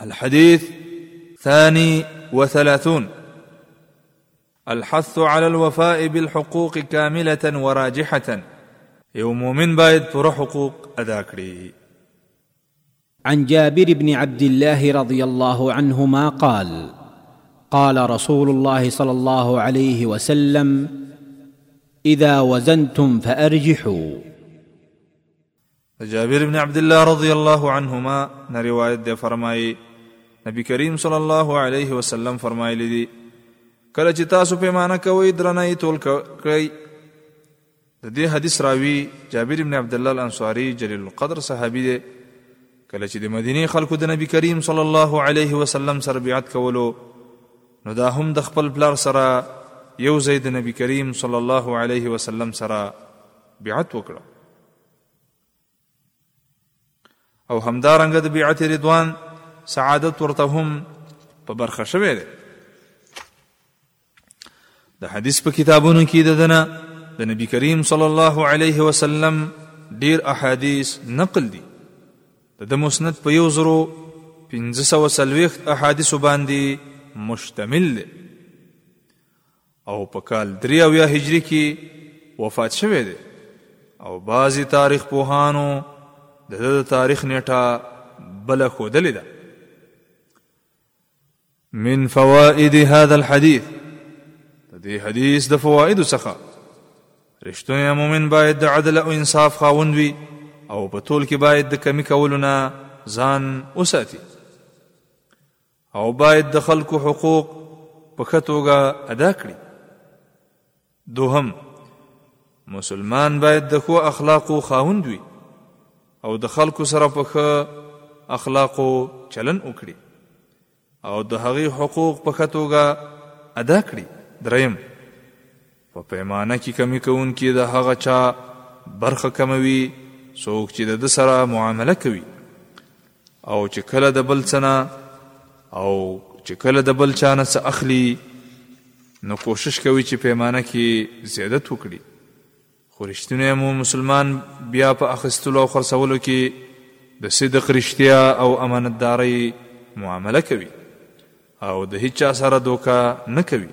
الحديث ثاني وثلاثون الحث على الوفاء بالحقوق كامله وراجحه يوم من بايد پر حقوق أذاكري عن جابر بن عبد الله رضي الله عنهما قال قال رسول الله صلى الله عليه وسلم اذا وزنتم فارجحوا د جابر ابن عبدالله رضی الله عنهما نه روایت دی فرمایي نبی کریم صلی الله علیه وسلم فرمایلی دی کله چې تاسو پیمانه کوئ درنه یې تول کړئ د دې حدیث راوی جابر ابن عبد الله الانصاری جلیل القدر صحابي دی کله چې د مدینه خلکو د نبی کریم صلی الله علیه وسلم سره بیعت کولو نو دا هم د خپل پلار سره یو زید نبی کریم صلی الله علیه وسلم سره بیعت وکړه او همدارنګه د بیعت رضوان سعادت ورته هم په برخه شوی دی د حدیث په کتابونو کې د دنه د نبی کریم صلی الله علیه وسلم ډیر احادیث نقل دي د مسند په یو زرو 1540 احادیث باندې مشتمل دی او په کال درې اویا هجري کې وفات شوی دی او بعضې تاریخ پوهانو د ده د تاریخ نیټه بله ښودلې ده من فوائد هذا الحديث د دې حدیث د فوائد څخه رښتونی مؤمن باید د عدل او انصاف خاوند وي او په تول کې باید د کمی کولو نه ځان وساتي او باید د خلکو حقوق په ښه توګه ادا کړي دوهم مسلمان باید د ښو اخلاقو خاوند وي او د خلکو سره په ښه اخلاقو چلن وکړي او د هغې حقوق په ښه توګه ادا کړي دریم په پیمانه کې کمی کوونکی د هغه چا برخه کموي څوک چې د ده سره معامله کوي او چې کله د بل څه نه او چې کله د بل چا نه څه اخلي نو کوشش کوي چې پیمانه کې زیادت وکړي خو رښتونی مو مسلمان بیا په اخیستلو او خرڅولو کې د صدق رښتیا او امانتدارۍ معامله کوي او د هیچا سره دوکه نه کوي.